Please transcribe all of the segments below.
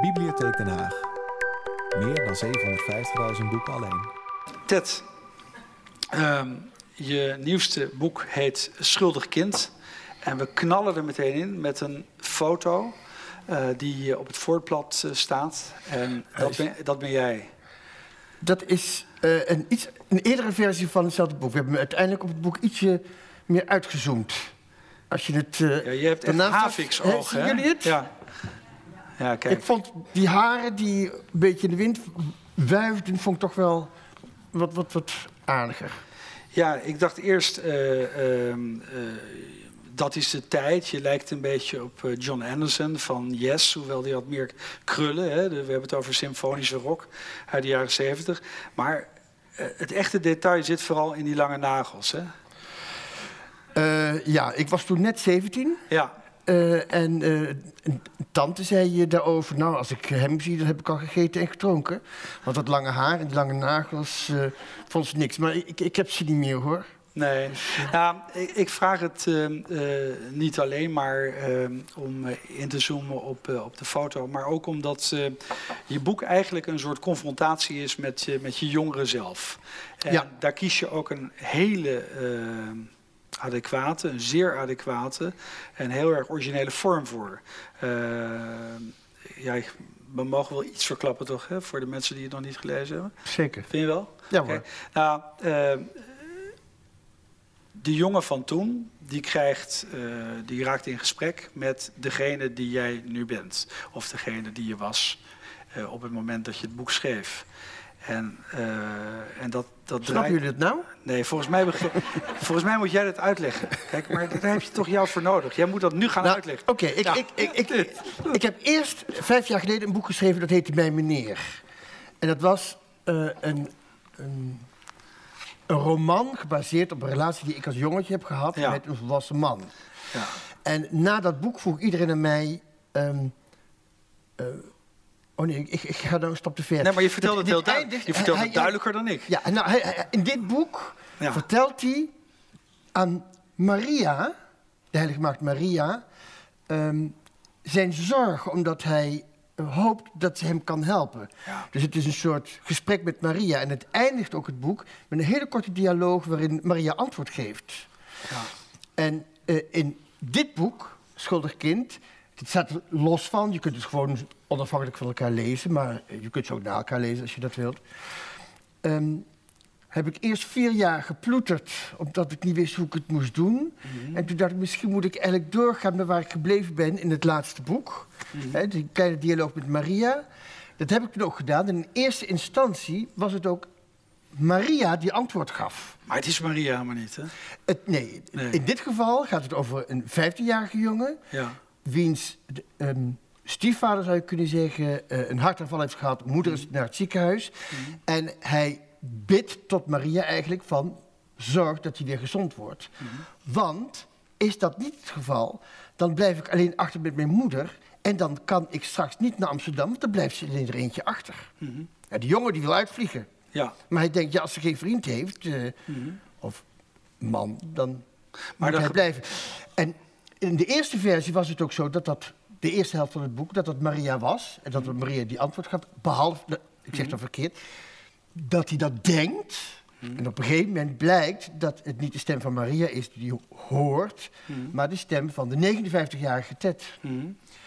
Bibliotheek Den Haag. Meer dan 750.000 boeken alleen. Ted, ehm, je nieuwste boek heet Schuldig Kind. En we knallen er meteen in met een foto uh, die op het voorblad uh, staat. En dat ben, dat ben jij. Dat is uh, een, iets, een eerdere versie van hetzelfde boek. We hebben uiteindelijk op het boek ietsje meer uitgezoomd. Als je het. ja, je hebt echt Havix-oog, hè? jullie het? Ja. Ja, kijk. Ik vond die haren die een beetje in de wind wuifden, vond ik toch wel wat, wat, wat aardiger. Ja, ik dacht eerst. Uh, dat is de tijd. Je lijkt een beetje op eh, John Anderson van Yes, hoewel die had meer krullen. Hè. We hebben het over symfonische rock uit de jaren zeventig. Maar het echte detail zit vooral in die lange nagels. Hè? Uh, ja, ik was toen net 17. Ja. Uh, en een tante zei je daarover, nou, als ik hem zie, dan heb ik al gegeten en gedronken. Want dat lange haar en die lange nagels vond ze niks. Maar ik, ik heb ze niet meer, hoor. Nee, nou, ik, ik, vraag het uh, uh, niet alleen maar uh, om in te zoomen op, op de foto, maar ook omdat je boek eigenlijk een soort confrontatie is met, met je jongeren zelf. En ja. daar kies je ook een hele adequate, een zeer adequate en heel erg originele vorm voor. ja, we mogen wel iets verklappen toch, hè, voor de mensen die het nog niet gelezen hebben? Zeker. Vind je wel? Ja hoor. Okay. Nou, de jongen van toen, die, krijgt, uh, die raakt in gesprek met degene die jij nu bent. Of degene die je was uh, op het moment dat je het boek schreef. En, uh, en dat, dat Snap jullie het nou? Nee, volgens mij, volgens mij moet jij dat uitleggen. Kijk, maar daar heb je toch jou voor nodig. Jij moet dat nu gaan nou, uitleggen. Oké, okay, ik, ja. ik, ik, ik, ik, heb eerst vijf jaar geleden een boek geschreven dat heette Mijn Meneer. En dat was een, een een roman gebaseerd op een relatie die ik als jongetje heb gehad ja. met een volwassen man. Ja. En na dat boek vroeg iedereen aan mij. Um, uh, oh nee, ik, ik, ga nou stap te ver. Nee, maar je vertelt het heel duidelijk. Je vertelt het duidelijker dan ik. Ja, nou, hij, in dit boek ja. vertelt hij aan Maria, de heilige maagd Maria, um, zijn zorg omdat hij hoopt dat ze hem kan helpen. Ja. Dus het is een soort gesprek met Maria. En het eindigt ook het boek met een hele korte dialoog waarin Maria antwoord geeft. Ja. En uh, in dit boek, Schuldig Kind, het staat er los van. Je kunt het gewoon onafhankelijk van elkaar lezen, maar je kunt ze ook na elkaar lezen als je dat wilt. Um, heb ik eerst vier jaar geploeterd, omdat ik niet wist hoe ik het moest doen. Mm -hmm. En toen dacht ik, misschien moet ik eigenlijk doorgaan met waar ik gebleven ben in het laatste boek. Mm -hmm. He, die kleine dialoog met Maria. Dat heb ik toen ook gedaan. En in eerste instantie was het ook Maria die antwoord gaf. Maar het is Maria maar niet, hè? Het, nee. nee. in dit geval gaat het over een 15-jarige jongen... Ja. wiens um, stiefvader, zou je kunnen zeggen, uh, een hartaanval heeft gehad. Moeder is naar het ziekenhuis. Mhm. En hij bidt tot Maria eigenlijk van zorg dat hij weer gezond wordt. Mhm. Want is dat niet het geval, dan blijf ik alleen achter met mijn moeder en dan kan ik straks niet naar Amsterdam, want dan blijft ze alleen er eentje achter. Mhm. Ja, die jongen die wil uitvliegen. Ja. Maar hij denkt, ja, als ze geen vriend heeft, uh, Mhm. of man, dan Maar moet hij blijven. En in de eerste versie was het ook zo dat dat, de eerste helft van het boek, dat dat Maria was. En dat Maria die antwoord gaf, behalve, ik zeg dat verkeerd, dat hij dat denkt. Mhm. En op een gegeven moment blijkt dat het niet de stem van Maria is die hoort, maar de stem van de 59-jarige Ted.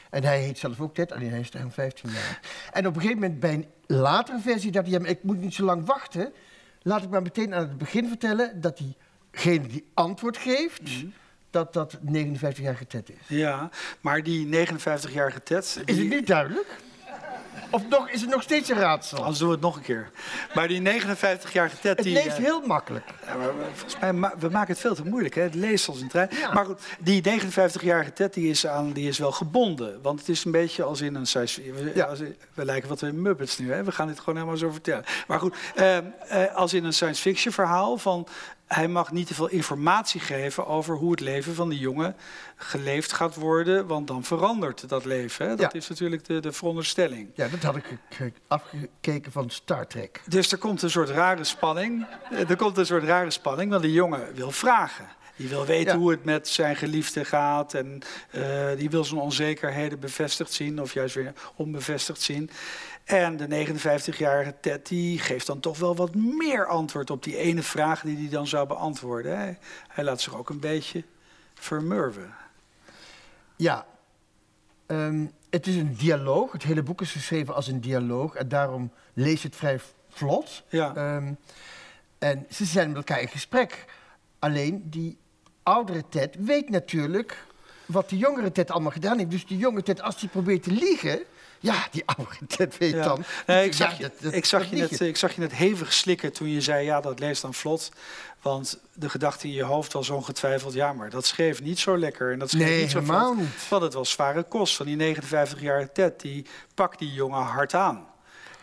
En hij heet zelf ook Ted, alleen hij is toch 15 jaar. En op een gegeven moment bij een latere versie dacht hij, ik moet niet zo lang wachten. Laat ik maar meteen aan het begin vertellen dat diegene die antwoord geeft. Dat dat 59-jarige Ted is. Ja, maar die 59-jarige Ted... Is het niet duidelijk? Of nog, is het nog steeds een raadsel? Anders doen we het nog een keer. Maar die 59-jarige Ted... Het die, leest eh, heel makkelijk. Ja, maar volgens mij, ma- we maken het veel te moeilijk. Hè? Het leest als een trein. Ja. Maar goed, die 59-jarige Ted die is, aan, die is wel gebonden. Want het is een beetje als in een science we, Ja. als, we lijken wat in Muppets nu. Hè? We gaan dit gewoon helemaal zo vertellen. Maar goed, eh, eh, als in een science fiction verhaal van... Hij mag niet te veel informatie geven over hoe het leven van die jongen geleefd gaat worden. Want dan verandert dat leven. Hè? Dat Ja. is natuurlijk de, de veronderstelling. Ja, dat had ik ge- ge- afgekeken van Star Trek. Dus er komt een soort rare spanning. Eh, Er komt een soort rare spanning, want die jongen wil vragen. Die wil weten Ja. hoe het met zijn geliefde gaat. En eh, die wil zijn onzekerheden bevestigd zien, of juist weer onbevestigd zien. En de 59-jarige Ted die geeft dan toch wel wat meer antwoord op die ene vraag die hij dan zou beantwoorden. Hij, hij laat zich ook een beetje vermurwen. Ja, Ehm, het is een dialoog. Het hele boek is geschreven als een dialoog. En daarom lees het vrij vlot. Ja. Ehm, en ze zijn met elkaar in gesprek. Alleen die oudere Ted weet natuurlijk wat die jongere Ted allemaal gedaan heeft. Dus die jonge Ted, als hij probeert te liegen... Ja, die oudere Ted weet Ja. dan... Nee, ik zag, je, dat- dat- ik, zag je net, ik zag je net hevig slikken toen je zei, ja, dat leest dan vlot. Want de gedachte in je hoofd was ongetwijfeld, ja, maar dat schreef niet zo lekker. En dat schreef Nee, niet zo helemaal vlot. niet. Want het was zware kost van die 59-jarige Ted. Die pakt die jongen hard aan.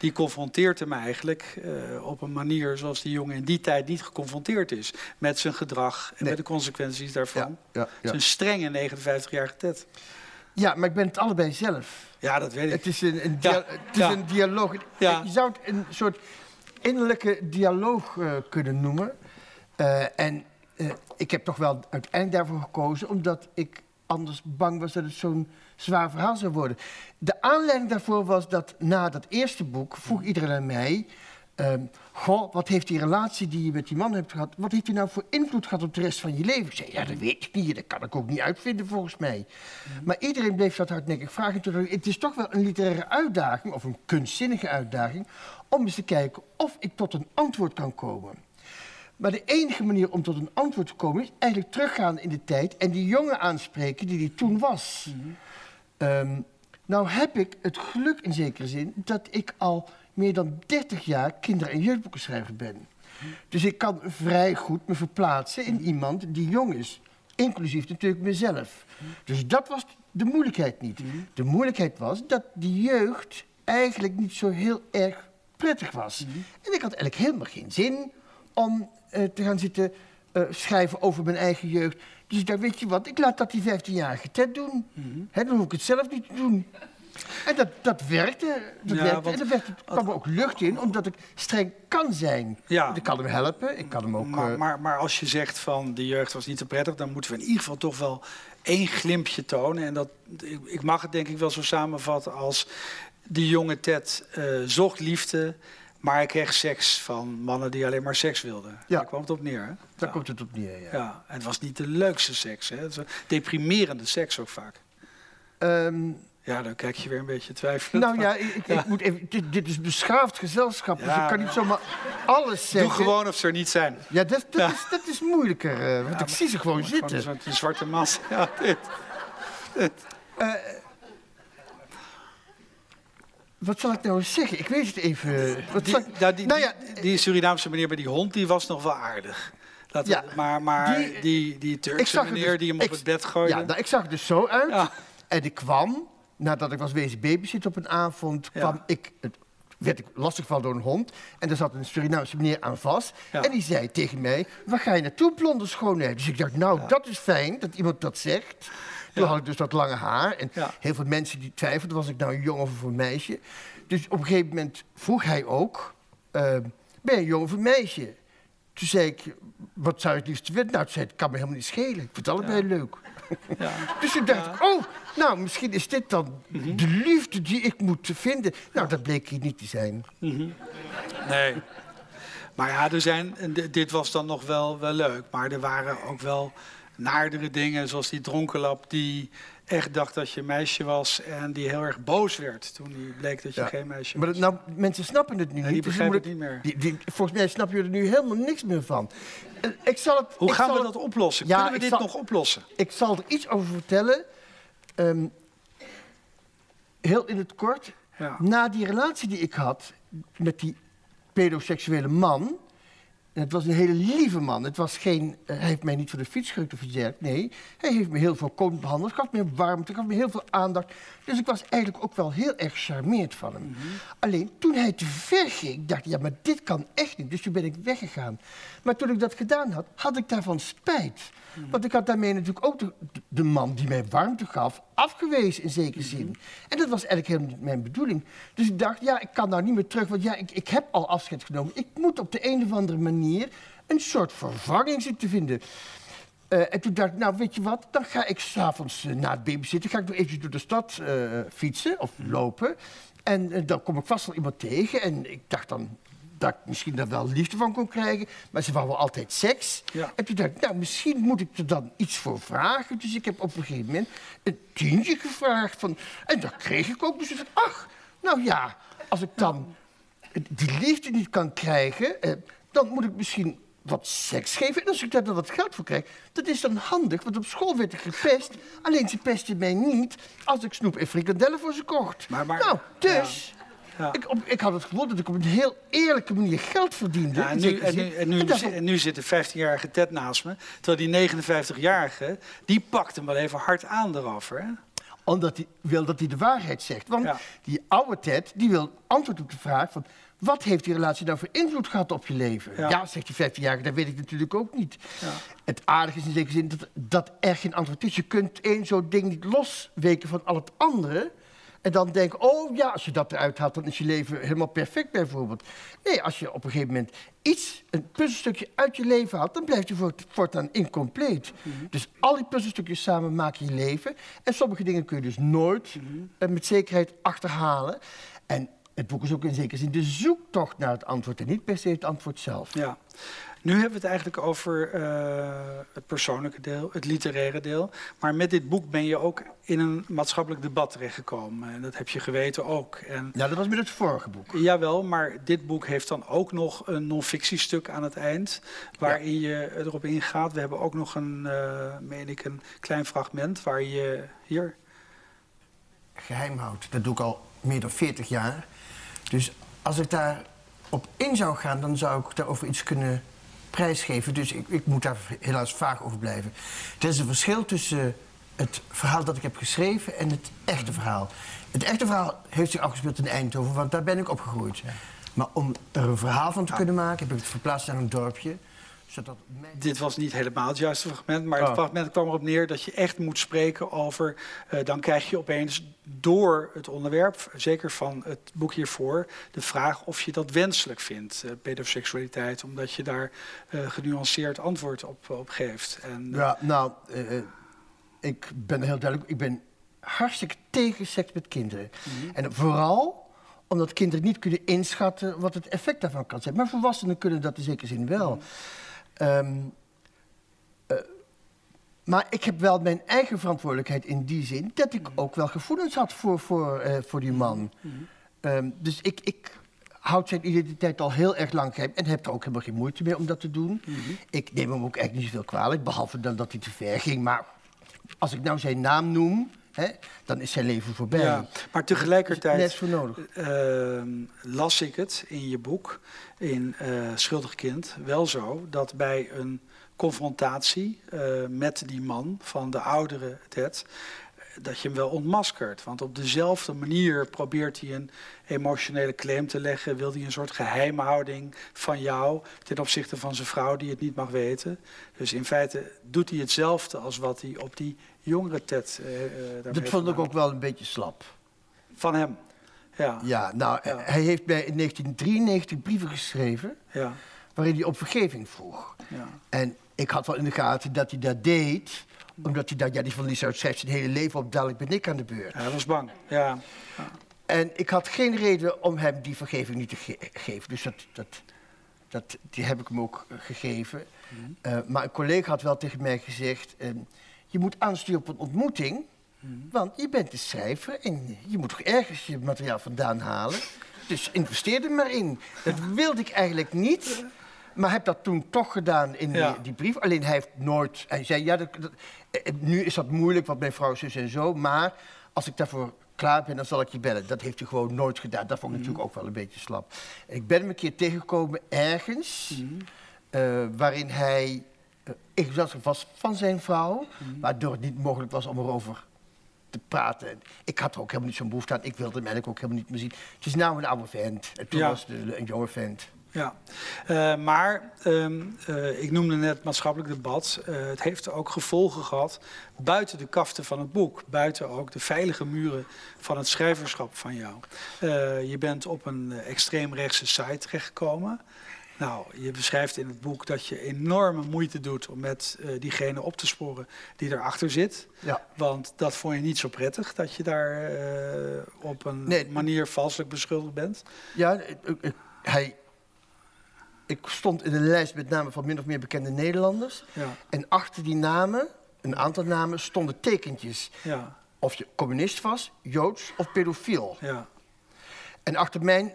Die confronteert hem eigenlijk eh, op een manier zoals die jongen in die tijd niet geconfronteerd is. Met zijn gedrag en Nee. met de consequenties daarvan. Ja, ja, een strenge 59-jarige Ted. ja, maar ik ben het allebei zelf. Ja, dat weet ik. Het is een, een, dia- het is een dialoog. Je zou het een soort innerlijke dialoog eh, kunnen noemen. Eh, en ik heb toch wel uiteindelijk daarvoor gekozen, omdat ik anders bang was dat het zo'n zwaar verhaal zou worden. De aanleiding daarvoor was dat na dat eerste boek vroeg iedereen aan mij. ehm, goh, wat heeft die relatie die je met die man hebt gehad, wat heeft die nou voor invloed gehad op de rest van je leven? Ik zei, ja, dat weet ik niet, dat kan ik ook niet uitvinden volgens mij. Maar iedereen bleef dat hardnekkig vragen. Toen Het is toch wel een literaire uitdaging, of een kunstzinnige uitdaging, om eens te kijken of ik tot een antwoord kan komen. Maar de enige manier om tot een antwoord te komen is eigenlijk teruggaan in de tijd en die jongen aanspreken die die toen was. Ehm, nou heb ik het geluk in zekere zin dat ik al meer dan 30 jaar kinder- en jeugdboekenschrijver ben. Dus ik kan vrij goed me verplaatsen in iemand die jong is. Inclusief natuurlijk mezelf. Dus dat was de moeilijkheid niet. De moeilijkheid was dat die jeugd eigenlijk niet zo heel erg prettig was. En ik had eigenlijk helemaal geen zin om eh, te gaan zitten eh, schrijven over mijn eigen jeugd. Dus dacht, weet je wat, ik laat dat die 15-jarige Ted doen. Hè, dan hoef ik het zelf niet te doen. En dat, dat werkte. Dat Ja, werkte. want- en er kwam er ook lucht in, omdat ik streng kan zijn. Ja. Ik kan hem helpen, ik kan hem ook... Maar, eh, maar, maar als je zegt van de jeugd was niet te prettig, dan moeten we in ieder geval toch wel één glimpje tonen. En dat, ik, mag het denk ik wel zo samenvatten als die jonge Ted eh, zocht liefde, maar hij kreeg seks van mannen die alleen maar seks wilden. Ja. Daar kwam het op neer. Hè? daar ja. komt het op neer, ja. Ja, en het was niet de leukste seks. Hè? Het was deprimerende seks ook vaak. Ehm, Ja, dan kijk je weer een beetje twijfelend. nou ja, ik, ik, ik moet even, dit, dit is beschaafd gezelschap, dus ik kan niet zomaar alles zeggen. Doe gewoon of ze er niet zijn. Ja, dat. Is, dat is moeilijker, eh, want ik zie ze gewoon Gewoon zitten. een soort zwarte mas. Ja, dit. Wat zal ik nou eens zeggen? Ik weet het even. Wat Die, zal ik- nou, die, nou ja, die, die Surinaamse meneer met die hond, die was nog wel aardig. Maar maar die- die, Turkse meneer dus- die hem op het bed gooide. Ja, nou, ik zag er dus zo uit. Ja. En ik kwam, nadat ik was wezen babysitten op een avond, kwam ik, het, werd ik lastiggevallen door een hond. En daar zat een Surinaamse meneer aan vast. Ja. En die zei tegen mij, waar ga je naartoe, blonde schoonheid? Dus ik dacht, nou, dat is fijn dat iemand dat zegt. Toen had ik dus dat lange haar. En heel veel mensen die twijfelden, was ik nou een jongen of een meisje? Dus op een gegeven moment vroeg hij ook, eh, ben je een jongen of een meisje? Toen zei ik, wat zou je het liefst willen? Nou, toen zei het kan me helemaal niet schelen. Ik vind het allebei leuk. Ja. Dus toen dacht ik, oh, nou, misschien is dit dan Mhm. de liefde die ik moet vinden. Nou, dat bleek hier niet te zijn. Nee. Maar ja, er zijn, dit was dan nog wel, wel leuk. Maar er waren ook wel naardere dingen, zoals die dronkenlap... die echt dacht dat je een meisje was... en die heel erg boos werd toen die bleek dat je Ja. geen meisje Maar was. dat, nou, mensen snappen het nu Nee, die niet. je begrijpen het niet meer. Die, die- volgens mij snap je er nu helemaal niks meer van. En Ik zal het, Hoe ik gaan zal we het- dat oplossen? Ja, Kunnen we dit zal- nog oplossen? Ik zal er iets over vertellen. Ehm, heel in het kort. Ja. Na die relatie die ik had met die pedoseksuele man. En Het was een hele lieve man. Het was geen, eh, hij heeft mij niet voor de fietsscheuten verzerkt. Nee, hij heeft me heel voorkomend behandeld. Gaf me warmte, gaf me heel veel aandacht. Dus ik was eigenlijk ook wel heel erg charmeerd van hem. Alleen toen hij te ver ging, dacht ik, ja, maar dit kan echt niet. Dus toen ben ik weggegaan. Maar toen ik dat gedaan had, had ik daarvan spijt. Want ik had daarmee natuurlijk ook de, de man die mij warmte gaf, afgewezen in zekere zin. En dat was eigenlijk helemaal niet mijn bedoeling. Dus ik dacht, ja, ik kan nou niet meer terug, want ja, ik, ik heb al afscheid genomen. Ik moet op de een of andere manier een soort vervanging zien te vinden. Eh, en toen dacht ik, nou weet je wat, dan ga ik s'avonds uh, na het babysitten, ga ik nog even door de stad uh, fietsen of lopen. En dan kom ik vast wel iemand tegen. En ik dacht dan dat ik misschien daar wel liefde van kon krijgen. Maar ze wou wel altijd seks. Ja. En toen dacht ik, nou misschien moet ik er dan iets voor vragen. Dus ik heb op een gegeven moment een tientje gevraagd. Van, en dat kreeg ik ook. Dus ik dacht, ach, nou ja, als ik dan die liefde niet kan krijgen, dan moet ik misschien wat seks geven. En als ik daar dan wat geld voor krijg, dat is dan handig. Want op school werd ik gepest. Alleen ze pesten mij niet als ik snoep en frikandellen voor ze kocht. Maar- maar- nou, dus... Ja. Ik, op- ik had het gevoel dat ik op een heel eerlijke manier geld verdiende. Ja, en, nu, en, nu, en, nu, En daarvan- en nu zit de 15-jarige Ted naast me. Terwijl die 59-jarige, die pakt hem wel even hard aan erover. Hè? Omdat hij wil dat hij de waarheid zegt. Want Ja. die oude Ted, die wil antwoord op de vraag van... wat heeft die relatie nou voor invloed gehad op je leven? Ja. Ja, zegt die 15-jarige, dat weet ik natuurlijk ook niet. Ja. Het aardige is in zekere zin dat, dat er geen antwoord is. Je kunt één zo'n ding niet losweken van al het andere... En dan denken, oh ja, als je dat eruit haalt, dan is je leven helemaal perfect bijvoorbeeld. Nee, als je op een gegeven moment iets, een puzzelstukje uit je leven haalt, dan blijft je voort, voortaan incompleet. Dus al die puzzelstukjes samen maken je leven. En sommige dingen kun je dus nooit eh, met zekerheid achterhalen. En het boek is ook in zekere zin de zoektocht naar het antwoord en niet per se het antwoord zelf. Ja. Nu hebben we het eigenlijk over eh, het persoonlijke deel, het literaire deel. Maar met dit boek ben je ook in een maatschappelijk debat terechtgekomen. En dat heb je geweten ook. En, Ja, dat was met het vorige boek. jawel, maar dit boek heeft dan ook nog een non-fictiestuk aan het eind. Waarin je erop ingaat. We hebben ook nog een, eh meen ik, een klein fragment waar je hier. geheim houdt. Dat doe ik al meer dan 40 jaar. Dus als ik daar op in zou gaan, dan zou ik daarover iets kunnen prijsgeven. Dus ik, ik moet daar helaas vaag over blijven. Er is een verschil tussen het verhaal dat ik heb geschreven en het echte verhaal. Het echte verhaal heeft zich afgespeeld in Eindhoven, want daar ben ik opgegroeid. Maar om er een verhaal van te kunnen maken, heb ik het verplaatst naar een dorpje. Zodat. Dit was niet helemaal het juiste fragment, maar het Oh. fragment kwam erop neer dat je echt moet spreken over. eh, dan krijg je opeens door het onderwerp, zeker van het boek hiervoor, de vraag of je dat wenselijk vindt, eh, pedoseksualiteit, omdat je daar eh, genuanceerd antwoord op, op geeft. En, Ja, nou, ik ben heel duidelijk. Ik ben hartstikke tegen seks met kinderen. En vooral omdat kinderen niet kunnen inschatten wat het effect daarvan kan zijn. Maar volwassenen kunnen dat in zekere zin wel. Ehm, eh, maar ik heb wel mijn eigen verantwoordelijkheid in die zin dat ik ook wel gevoelens had voor, voor, eh, voor die man. Ehm, dus ik, ik houd zijn identiteit al heel erg lang geheim en heb er ook helemaal geen moeite mee om dat te doen. Ik neem hem ook eigenlijk niet zoveel kwalijk, behalve dan dat hij te ver ging. Maar als ik nou zijn naam noem, hè, dan is zijn leven voorbij. ja, maar tegelijkertijd. Net voor nodig. Ehm, las ik het in je boek, in eh, Schuldig Kind, wel zo dat bij een confrontatie eh, met die man van de oudere Ted, dat je hem wel ontmaskert. Want op dezelfde manier probeert hij een emotionele claim te leggen, wil hij een soort geheimhouding van jou ten opzichte van zijn vrouw die het niet mag weten. Dus in feite doet hij hetzelfde als wat hij op die jongere Ted. daarmee Dat vond ik ook wel een beetje slap. Van hem. Ja. Ja, nou, Ja. hij heeft mij in 1993 brieven geschreven Ja. waarin hij op vergeving vroeg. ja. En ik had wel in de gaten dat hij dat deed, omdat hij dacht, ja, die van Lisa schrijft zijn hele leven op, dadelijk ben ik aan de beurt. Hij was bang. Ja. En ik had geen reden om hem die vergeving niet te ge- geven. Dus dat, dat, dat, die heb ik hem ook eh, gegeven. Eh, maar een collega had wel tegen mij gezegd... eh, je moet aansturen op een ontmoeting... want je bent de schrijver en je moet toch ergens je materiaal vandaan halen. Dus investeer er maar in. Dat wilde ik eigenlijk niet... Maar heb dat toen toch gedaan in die, die brief. Alleen hij heeft nooit... Hij zei, ja, dat, dat- eh, nu is dat moeilijk, want mijn vrouw zus en zo. Maar als ik daarvoor klaar ben, dan zal ik je bellen. Dat heeft hij gewoon nooit gedaan. Dat vond ik natuurlijk ook wel een beetje slap. Ik ben hem een keer tegengekomen ergens... eh, waarin hij uh, enthousiast was van zijn vrouw... waardoor het niet mogelijk was om erover te praten. En Ik had er ook helemaal niet zo'n behoefte aan. Ik wilde hem eigenlijk ook helemaal niet meer zien. Het is nou een oude vent. En toen Ja. was het een jonge vent. Ja. Eh, maar ehm, eh, ik noemde net maatschappelijk debat. Eh, het heeft ook gevolgen gehad buiten de kaften van het boek. Buiten ook de veilige muren van het schrijverschap van jou. Je bent op een extreemrechtse site terechtgekomen. Nou, je beschrijft in het boek dat je enorme moeite doet om met diegene op te sporen die erachter zit. Ja. Want dat vond je niet zo prettig, dat je daar op een Nee. manier valselijk beschuldigd bent. Ja, hij, ik stond in een lijst met namen van min of meer bekende Nederlanders. Ja, En achter die namen, een aantal namen, stonden tekentjes. ja, Of je communist was, joods of pedofiel. ja, En achter mijn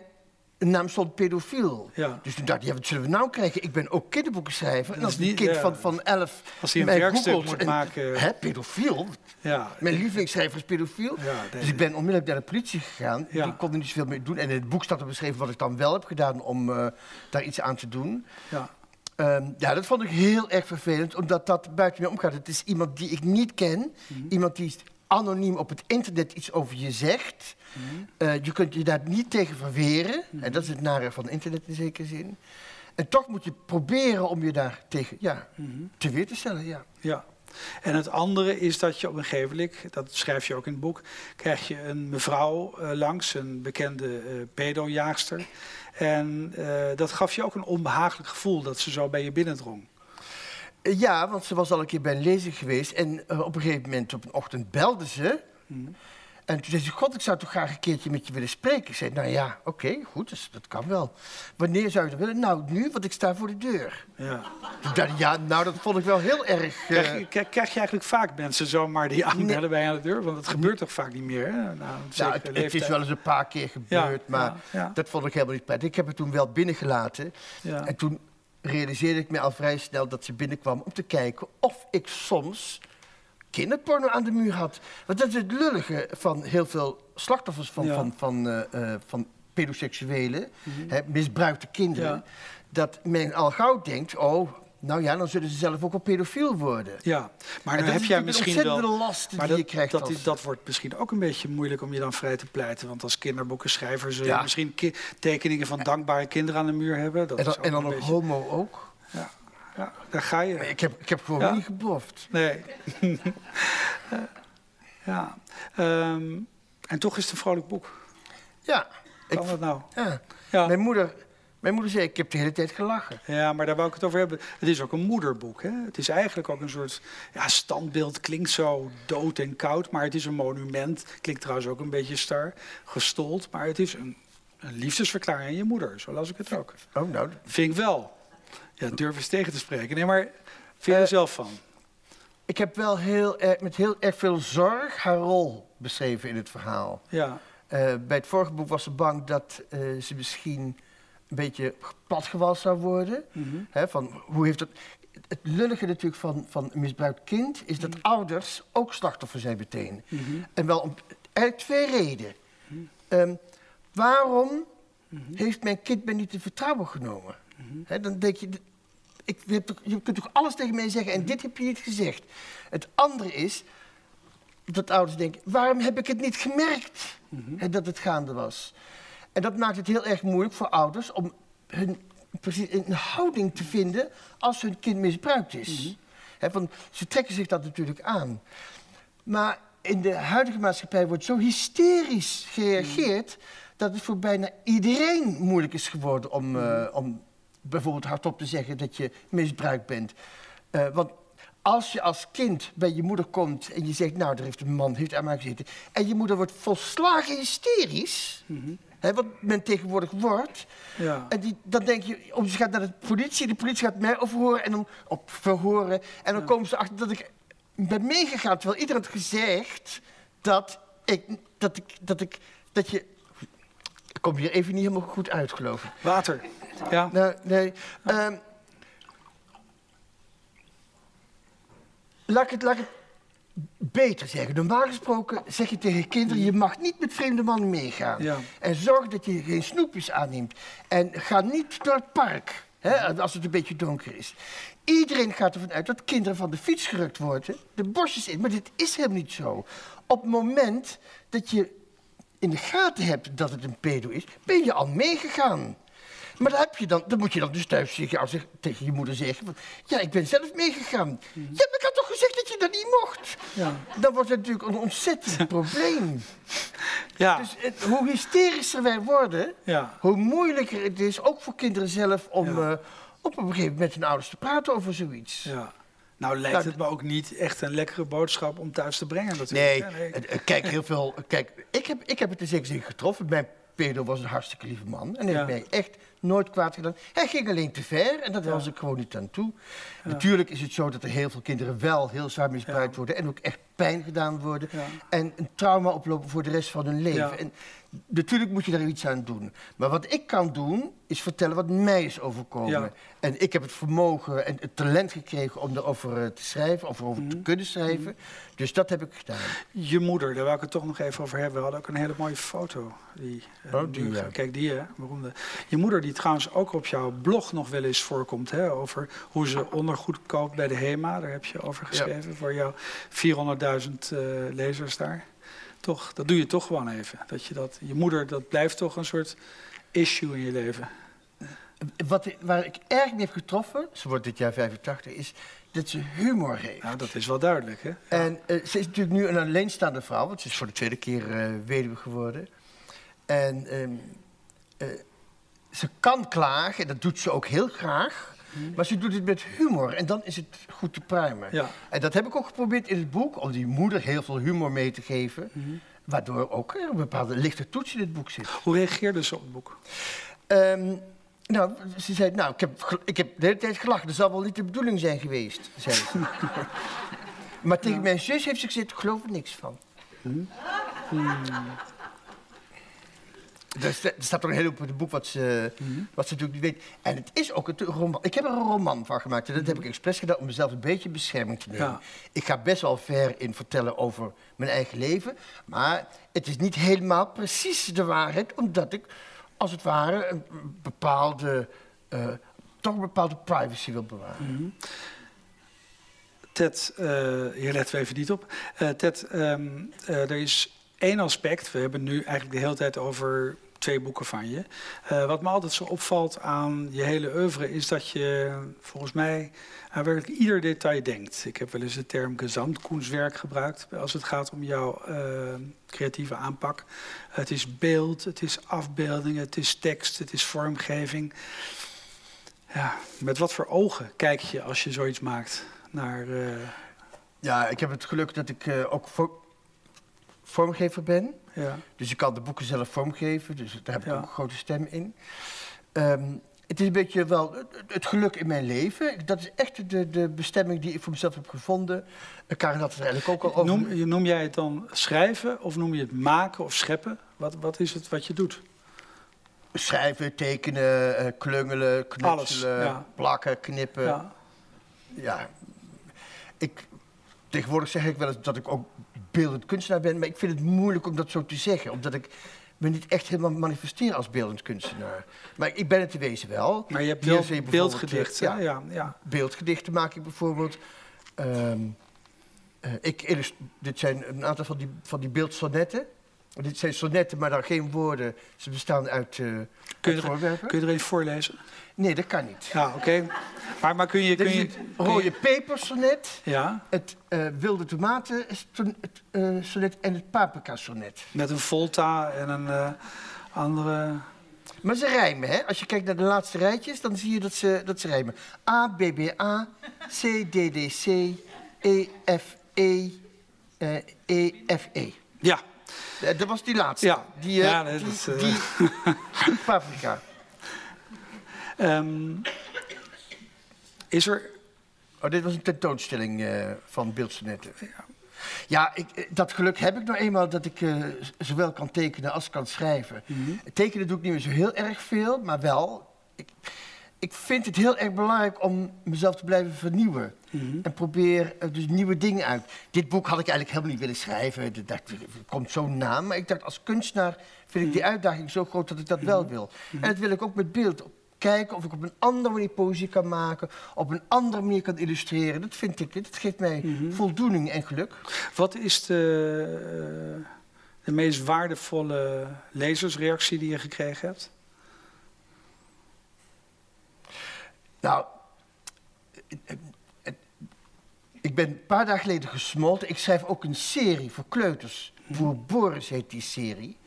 naam stond pedofiel. ja. Dus toen dacht ik, ja, wat zullen we nou krijgen? Ik ben ook kinderboekenschrijver. En als een kind ja. van, van elf Als hij een mij googelt moet en- maken. Hè, pedofiel? ja. Mijn lievelingsschrijver is pedofiel. Ja, dus ik ben onmiddellijk naar de politie gegaan. Ja. Die kon er niet zoveel mee doen. En in het boek staat er beschreven wat ik dan wel heb gedaan om eh, daar iets aan te doen. ja. Ehm, ja, dat vond ik heel erg vervelend, omdat dat buiten mij omgaat. Het is iemand die ik niet ken, Mhm. iemand die anoniem op het internet iets over je zegt. Mhm. Eh, je kunt je daar niet tegen verweren. En dat is het nare van internet in zekere zin. En toch moet je proberen om je daar tegen ja, Mhm. te weer te stellen. Ja. Ja. En het andere is dat je op een gegeven moment, dat schrijf je ook in het boek, krijg je een mevrouw eh, langs, een bekende eh pedojaagster. En dat gaf je ook een onbehagelijk gevoel dat ze zo bij je binnendrong. Eh, ja, want ze was al een keer bij een lezing geweest. En eh, op een gegeven moment op een ochtend belde ze. Mhm. En toen zei ze, god, ik zou toch graag een keertje met je willen spreken. Ik zei, nou ja, oké, goed, dus dat kan wel. Wanneer zou je dat willen? Nou, nu, want ik sta voor de deur. Ja. Ik, ja, nou, dat vond ik wel heel erg... eh, Krijg, je, krijg, krijg je eigenlijk vaak mensen zomaar die aanbellen bij aan de deur? Want dat gebeurt toch vaak niet meer? Hè? Nou, nou, het, het is wel eens een paar keer gebeurd, Ja, maar ja, ja. dat vond ik helemaal niet prettig. Ik heb het toen wel binnengelaten. Ja. En toen realiseerde ik me al vrij snel dat ze binnenkwam om te kijken of ik soms kinderporno aan de muur had. Want dat is het lullige van heel veel slachtoffers van, Ja. van, van, eh, van pedoseksuelen, hè, misbruikte kinderen. Ja. Dat men al gauw denkt, oh, nou ja, dan zullen ze zelf ook wel pedofiel worden. Ja, maar dan heb jij misschien wel. last Maar die dat, je krijgt dat, als- dat wordt misschien ook een beetje moeilijk om je dan vrij te pleiten. Want als kinderboekenschrijver zul je Ja. misschien tekeningen van dankbare kinderen aan de muur hebben. Dat En dan, is ook en dan een nog beetje- homo ook. Ja, ja, daar ga je. Ik heb, ik heb gewoon Ja. niet gebloft. Nee. ja. Ehm, en toch is het een vrolijk boek. Ja, ik, Kan dat nou? Ja. Mijn, moeder, mijn moeder zei, ik heb de hele tijd gelachen. Ja, maar daar wou ik het over hebben. Het is ook een moederboek. Hè? Het is eigenlijk ook een soort ja, standbeeld. Klinkt zo dood en koud, maar het is een monument. Klinkt trouwens ook een beetje star, gestold. Maar het is een, een liefdesverklaring aan je moeder. Zo las ik het ook. Oh, nou, Vind ik wel. Ja, durf eens tegen te spreken. Nee, maar vind je er Eh, zelf van? Ik heb wel heel erg, met heel erg veel zorg haar rol beschreven in het verhaal. Ja, Eh, bij het vorige boek was ze bang dat eh, ze misschien een beetje platgewalst zou worden. Mhm. Hè, van, hoe heeft het, het lullige natuurlijk van, van een misbruikt kind is dat ouders ook slachtoffer zijn meteen. Mhm. En wel om eigenlijk twee redenen. Ehm, waarom heeft mijn kind mij niet in vertrouwen genomen? Hè, dan denk je, ik, je, toch- je kunt toch alles tegen mij zeggen en dit heb je niet gezegd. Het andere is dat ouders denken, waarom heb ik het niet gemerkt hè, dat het gaande was? En dat maakt het heel erg moeilijk voor ouders om hun, precies een houding te vinden als hun kind misbruikt is. Hè, want ze trekken zich dat natuurlijk aan. Maar in de huidige maatschappij wordt zo hysterisch gereageerd dat het voor bijna iedereen moeilijk is geworden om, eh, om bijvoorbeeld hardop te zeggen dat je misbruikt bent. Eh, want als je als kind bij je moeder komt en je zegt, nou, er heeft een man heeft aan mij gezeten, en je moeder wordt volslagen hysterisch, hè, wat men tegenwoordig wordt, ja. en die, dan denk je, oh, ze gaat naar de politie, de politie gaat mij overhoren en dan op verhoren. En dan komen ze achter dat ik ben meegegaan, terwijl iedereen had gezegd dat ik, dat ik, dat ik, dat je... Ik kom hier even niet helemaal goed uit, geloof ik. Water. Ja. Nou, nee. ehm, laat, ik het, laat ik het beter zeggen. Normaal gesproken zeg je tegen kinderen... je mag niet met vreemde mannen meegaan. Ja. En zorg dat je geen snoepjes aanneemt. En ga niet door het park, hè, als het een beetje donker is. Iedereen gaat ervan uit dat kinderen van de fiets gerukt worden... de bosjes in, maar dit is helemaal niet zo. Op het moment dat je in de gaten hebt dat het een pedo is... ben je al meegegaan. Maar dan, heb je dan, dan moet je dan dus thuis tegen, als je, tegen je moeder zeggen... Van, ja, ik ben zelf meegegaan. Ja, maar ik had toch gezegd dat je dat niet mocht? Ja. Dan wordt het natuurlijk een ontzettend probleem. Ja. Dus het- hoe hysterischer wij worden, Ja. hoe moeilijker het is, ook voor kinderen zelf, om Ja. eh, op een gegeven moment met hun ouders te praten over zoiets. ja. Nou lijkt Nou, het me ook niet echt een lekkere boodschap om thuis te brengen Nee, natuurlijk. het- kijk, heel veel. Kijk, ik heb, ik heb het in zekere zin getroffen. Mijn pedo was een hartstikke lieve man. En hij Ja. heeft mij echt nooit kwaad gedaan. Hij ging alleen te ver en dat was ik gewoon niet aan toe. Natuurlijk is het zo dat er heel veel kinderen wel heel zwaar misbruikt worden. En ook echt pijn gedaan worden. En een trauma oplopen voor de rest van hun leven. En natuurlijk moet je daar iets aan doen. Maar wat ik kan doen, is vertellen wat mij is overkomen. En ik heb het vermogen en het talent gekregen om erover eh, te schrijven, of erover Mhm. te kunnen schrijven. Dus dat heb ik gedaan. Je moeder, daar wou ik het toch nog even over hebben. We hadden ook een hele mooie foto. Die, eh, Oh, die, ja. Kijk, die hè. Beroemde. Je moeder, die trouwens ook op jouw blog nog wel eens voorkomt. Hè, over hoe ze ondergoed koopt bij de HEMA. Daar heb je over geschreven. Voor jouw 400.000 eh, lezers daar. Toch, dat doe je toch gewoon even. Dat je, dat, je moeder, dat blijft toch een soort issue in je leven. Wat, waar ik erg mee heb getroffen, ze wordt dit jaar 85, is dat ze humor heeft. Nou, dat is wel duidelijk, hè? En eh, ze is natuurlijk nu een alleenstaande vrouw, want ze is voor de tweede keer eh, weduwe geworden. En ehm, eh, ze kan klagen, en dat doet ze ook heel graag. Maar ze doet het met humor en dan is het goed te pruimen. Ja. En dat heb ik ook geprobeerd in het boek, om die moeder heel veel humor mee te geven. Waardoor ook er een bepaalde lichte toets in het boek zit. Hoe reageerde ze op het boek? Ehm, nou, ze zei, nou, ik heb, ik heb de hele tijd gelachen. Dat zal wel niet de bedoeling zijn geweest, zei ze. maar tegen mijn zus heeft ze gezegd, ik geloof er niks van. Sta- er staat toch een hele hoop in het boek wat ze, wat ze natuurlijk niet weet. En het is ook een roman. Ik heb er een roman van gemaakt. En dat heb ik expres gedaan om mezelf een beetje in bescherming te nemen. Ja. Ik ga best wel ver in vertellen over mijn eigen leven. Maar het is niet helemaal precies de waarheid. Omdat ik, als het ware, een bepaalde, eh, toch een bepaalde privacy wil bewaren. Ted, eh hier letten we even niet op. Eh, Ted, ehm, eh, er is één aspect. We hebben nu eigenlijk de hele tijd over twee boeken van je. Eh, wat me altijd zo opvalt aan je hele oeuvre is dat je volgens mij aan werkelijk ieder detail denkt. Ik heb wel eens de term gezamtkunstwerk gebruikt als het gaat om jouw eh, creatieve aanpak. Het is beeld, het is afbeelding, het is tekst, het is vormgeving. Ja, met wat voor ogen kijk je als je zoiets maakt naar... eh, Ja, ik heb het geluk dat ik ook vo- vormgever ben. Ja. Dus ik kan de boeken zelf vormgeven, dus daar heb ik Ja. ook een grote stem in. Ehm, het is een beetje wel het, geluk in mijn leven. Dat is echt de, de bestemming die ik voor mezelf heb gevonden. Uh, Karen had het er eigenlijk ook al over. Noem, noem jij het dan schrijven of noem je het maken of scheppen? Wat, wat is het wat je doet? Schrijven, tekenen, eh, klungelen, knutselen, Alles, ja. plakken, knippen. Ja. Ja. Ik, tegenwoordig zeg ik wel eens dat ik ook beeldend kunstenaar ben, maar ik vind het moeilijk om dat zo te zeggen, omdat ik me niet echt helemaal manifesteer als beeldend kunstenaar. Maar ik ben het te wezen wel. Maar je hebt wel beeldgedichten. Ja. Ja, beeldgedichten maak ik bijvoorbeeld. Ehm, eh, ik dit zijn een aantal van die, van die Dit zijn sonnetten, maar dan geen woorden. Ze bestaan uit, eh, Kun, je er, voorwerpen. kun je er eens voorlezen? Nee, dat kan niet. Ja, oké. Maar, maar kun je... Kun je, het je- rode pepersonnet, ja, het eh, wilde tomaten het, eh, sonnet en het paprika sonnet. met een volta en een andere... Maar ze rijmen, hè? Als je kijkt naar de laatste rijtjes, dan zie je dat ze, dat ze rijmen. A, B, B, A, C, D, D, C, E, F, E, E, F, E. Ja, Dat was die laatste. Ja. Die, eh, Ja, nee, die, dat is, eh, die, die paprika. ehm, is er... Oh, dit was een tentoonstelling eh, van beeldsonetten. Ja, ik, eh, dat geluk heb ik nou eenmaal dat ik eh, zowel kan tekenen als kan schrijven. Tekenen doe ik niet meer zo heel erg veel, maar wel. Ik, ik vind het heel erg belangrijk om mezelf te blijven vernieuwen. En probeer dus nieuwe dingen uit. Dit boek had ik eigenlijk helemaal niet willen schrijven. Dat komt zo na. Maar ik dacht, als kunstenaar vind ik die uitdaging zo groot dat ik dat wel wil. En dat wil ik ook met beeld. Kijken of ik op een andere manier poëzie kan maken. Op een andere manier kan illustreren. Dat vind ik, dat geeft mij voldoening en geluk. Wat is de, eh, de meest waardevolle lezersreactie die je gekregen hebt? Nou, ik ben een paar dagen geleden gesmolten. Ik schrijf ook een serie voor kleuters. Voor Boris heet die serie.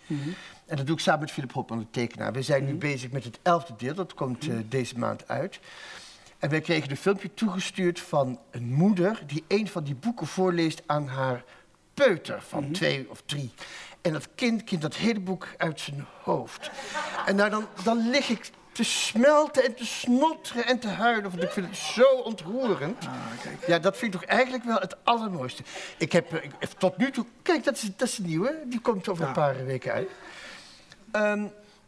En dat doe ik samen met Philip Hopman, de tekenaar. We zijn nu bezig met het elfde deel, dat komt eh, deze maand uit. En wij kregen een filmpje toegestuurd van een moeder die een van die boeken voorleest aan haar peuter van twee of drie. En dat kind kent dat hele boek uit zijn hoofd. En nou, dan, dan lig ik te smelten en te snotteren en te huilen. Want ik vind het zo ontroerend. Ja, dat vind ik toch eigenlijk wel het allermooiste. Ik heb eh, ik- tot nu toe... Kijk, dat is, dat is een nieuwe. Die komt over Ja. een paar weken uit. Ehm,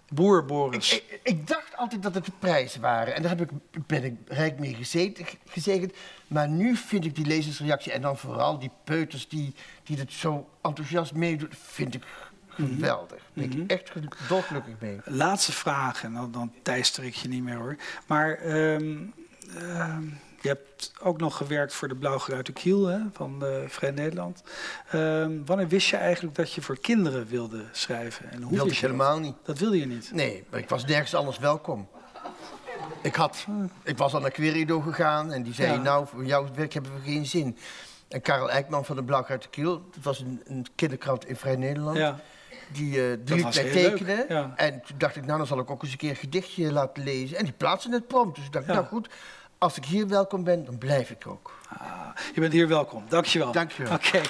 Boer Boris. ik, ik, ik dacht altijd dat het de prijzen waren. En daar heb ik, ben ik rijk mee gezeten, gezegend. Maar nu vind ik die lezersreactie... en dan vooral die peuters die, die het zo enthousiast meedoen... vind ik geweldig. Daar ben ik echt ge- dolgelukkig mee. Laatste vraag, en dan, dan teister ik je niet meer hoor. Maar ehm, ehm, je hebt ook nog gewerkt voor de Blauwgeruite Kiel hè, van eh, Vrij Nederland. Ehm, wanneer wist je eigenlijk dat je voor kinderen wilde schrijven? En hoe Wilde ik je dat? helemaal niet. Dat wilde je niet. Nee, maar ik was nergens anders welkom. Ik, had, ik was al naar Querido gegaan en die zei... Ja. nou, voor jouw werk hebben we geen zin. En Karel Eijkman van de Blauw uit de Kiel... dat was een, een kinderkrant in Vrij Nederland... Ja. Die, eh die liet mij tekenen. ja. En toen dacht ik, nou, dan zal ik ook eens een keer een gedichtje laten lezen. En die plaatsen het prompt. Dus ik dacht, Ja. nou goed, als ik hier welkom ben, dan blijf ik ook. Ah, je bent hier welkom. Dankjewel. Dankjewel. Oké.